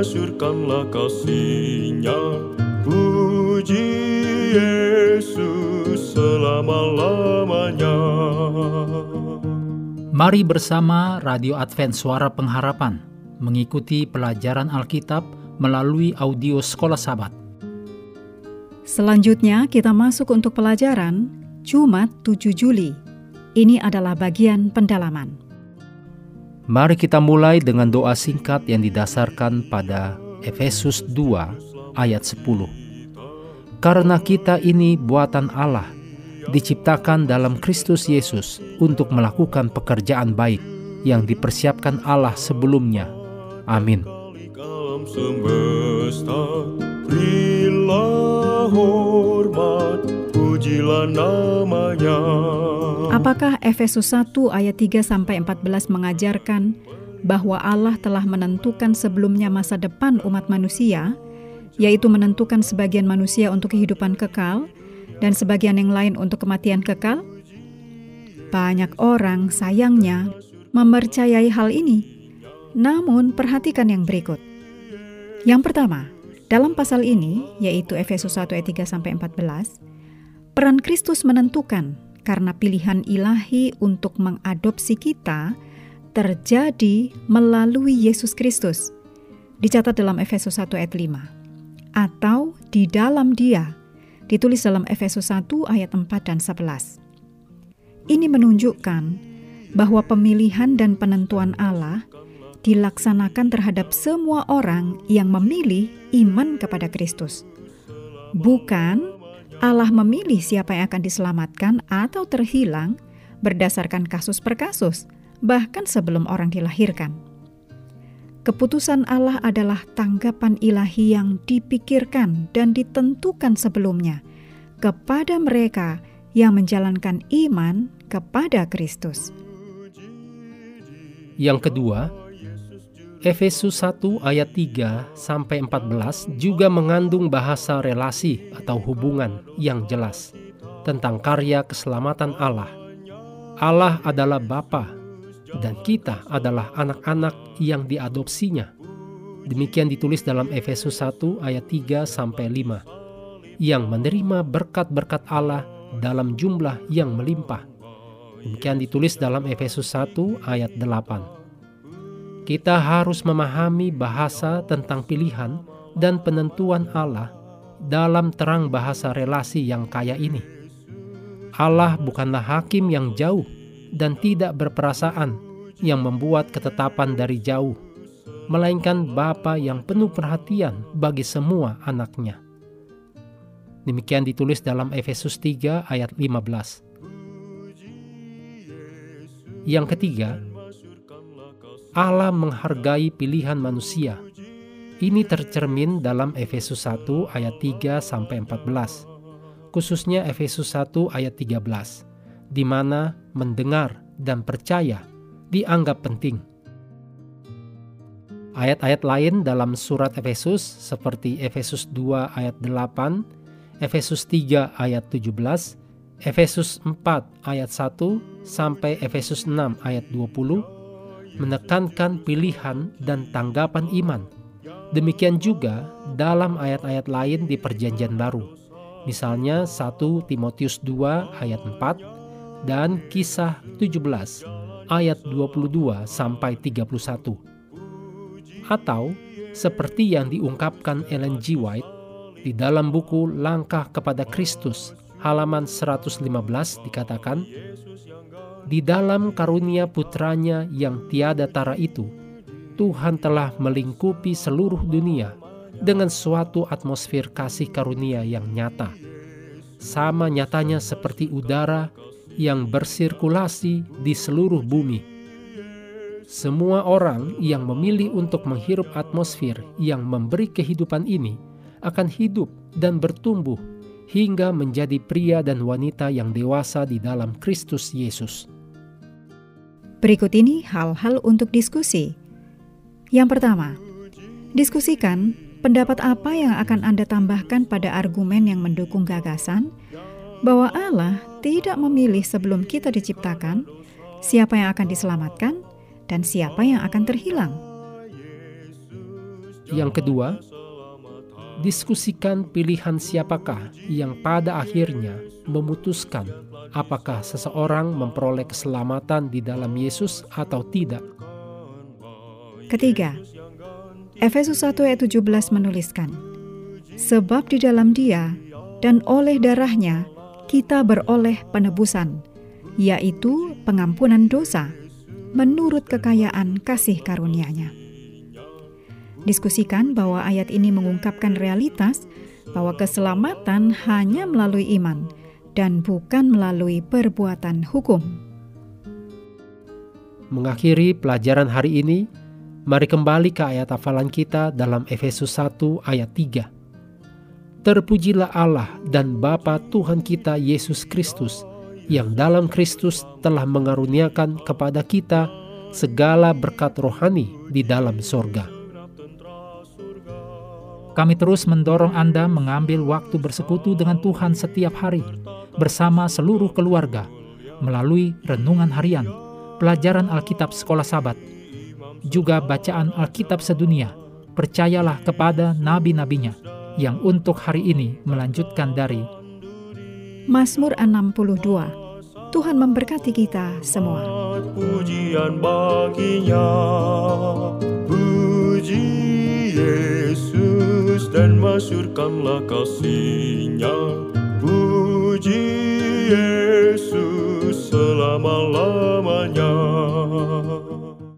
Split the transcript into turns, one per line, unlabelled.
masyurkanlah kasihnya Puji Yesus selama-lamanya
Mari bersama Radio Advent Suara Pengharapan mengikuti pelajaran Alkitab melalui audio Sekolah Sabat.
Selanjutnya kita masuk untuk pelajaran Jumat 7 Juli. Ini adalah bagian pendalaman.
Mari kita mulai dengan doa singkat yang didasarkan pada Efesus 2 ayat 10. Karena kita ini buatan Allah, diciptakan dalam Kristus Yesus untuk melakukan pekerjaan baik yang dipersiapkan Allah sebelumnya. Amin.
Pujilah namanya
Apakah Efesus 1 ayat 3 sampai 14 mengajarkan bahwa Allah telah menentukan sebelumnya masa depan umat manusia, yaitu menentukan sebagian manusia untuk kehidupan kekal dan sebagian yang lain untuk kematian kekal? Banyak orang sayangnya mempercayai hal ini. Namun perhatikan yang berikut. Yang pertama, dalam pasal ini, yaitu Efesus 1 ayat 3 sampai 14, peran Kristus menentukan karena pilihan ilahi untuk mengadopsi kita terjadi melalui Yesus Kristus. Dicatat dalam Efesus 1 ayat 5. Atau di dalam dia, ditulis dalam Efesus 1 ayat 4 dan 11. Ini menunjukkan bahwa pemilihan dan penentuan Allah dilaksanakan terhadap semua orang yang memilih iman kepada Kristus. Bukan Allah memilih siapa yang akan diselamatkan atau terhilang berdasarkan kasus per kasus, bahkan sebelum orang dilahirkan. Keputusan Allah adalah tanggapan ilahi yang dipikirkan dan ditentukan sebelumnya kepada mereka yang menjalankan iman kepada Kristus.
Yang kedua, Efesus 1 ayat 3 sampai 14 juga mengandung bahasa relasi atau hubungan yang jelas tentang karya keselamatan Allah. Allah adalah Bapa dan kita adalah anak-anak yang diadopsinya. Demikian ditulis dalam Efesus 1 ayat 3 sampai 5 yang menerima berkat-berkat Allah dalam jumlah yang melimpah. Demikian ditulis dalam Efesus 1 ayat 8 kita harus memahami bahasa tentang pilihan dan penentuan Allah dalam terang bahasa relasi yang kaya ini. Allah bukanlah hakim yang jauh dan tidak berperasaan yang membuat ketetapan dari jauh, melainkan Bapa yang penuh perhatian bagi semua anaknya. Demikian ditulis dalam Efesus 3 ayat 15. Yang ketiga, Allah menghargai pilihan manusia. Ini tercermin dalam Efesus 1 ayat 3 sampai 14. Khususnya Efesus 1 ayat 13, di mana mendengar dan percaya dianggap penting. Ayat-ayat lain dalam surat Efesus seperti Efesus 2 ayat 8, Efesus 3 ayat 17, Efesus 4 ayat 1 sampai Efesus 6 ayat 20 menekankan pilihan dan tanggapan iman. Demikian juga dalam ayat-ayat lain di Perjanjian Baru. Misalnya 1 Timotius 2 ayat 4 dan Kisah 17 ayat 22 sampai 31. Atau seperti yang diungkapkan Ellen G. White di dalam buku Langkah kepada Kristus halaman 115 dikatakan di dalam karunia putranya yang tiada tara itu, Tuhan telah melingkupi seluruh dunia dengan suatu atmosfer kasih karunia yang nyata. Sama nyatanya seperti udara yang bersirkulasi di seluruh bumi. Semua orang yang memilih untuk menghirup atmosfer yang memberi kehidupan ini akan hidup dan bertumbuh hingga menjadi pria dan wanita yang dewasa di dalam Kristus Yesus.
Berikut ini hal-hal untuk diskusi. Yang pertama, diskusikan pendapat apa yang akan Anda tambahkan pada argumen yang mendukung gagasan bahwa Allah tidak memilih sebelum kita diciptakan siapa yang akan diselamatkan dan siapa yang akan terhilang.
yang kedua, diskusikan pilihan siapakah yang pada akhirnya memutuskan apakah seseorang memperoleh keselamatan di dalam Yesus atau tidak.
Ketiga, Efesus 1 ayat 17 menuliskan, Sebab di dalam dia dan oleh darahnya kita beroleh penebusan, yaitu pengampunan dosa, menurut kekayaan kasih karunia-Nya. Diskusikan bahwa ayat ini mengungkapkan realitas bahwa keselamatan hanya melalui iman dan bukan melalui perbuatan hukum.
Mengakhiri pelajaran hari ini, mari kembali ke ayat hafalan kita dalam Efesus 1 ayat 3. Terpujilah Allah dan Bapa Tuhan kita Yesus Kristus, yang dalam Kristus telah mengaruniakan kepada kita segala berkat rohani di dalam sorga.
Kami terus mendorong Anda mengambil waktu bersekutu dengan Tuhan setiap hari bersama seluruh keluarga melalui renungan harian, pelajaran Alkitab sekolah sabat, juga bacaan Alkitab sedunia. Percayalah kepada nabi-nabinya yang untuk hari ini melanjutkan dari
Mazmur 62. Tuhan memberkati kita semua.
Pujian baginya, masyurkanlah kasihnya. Puji Yesus.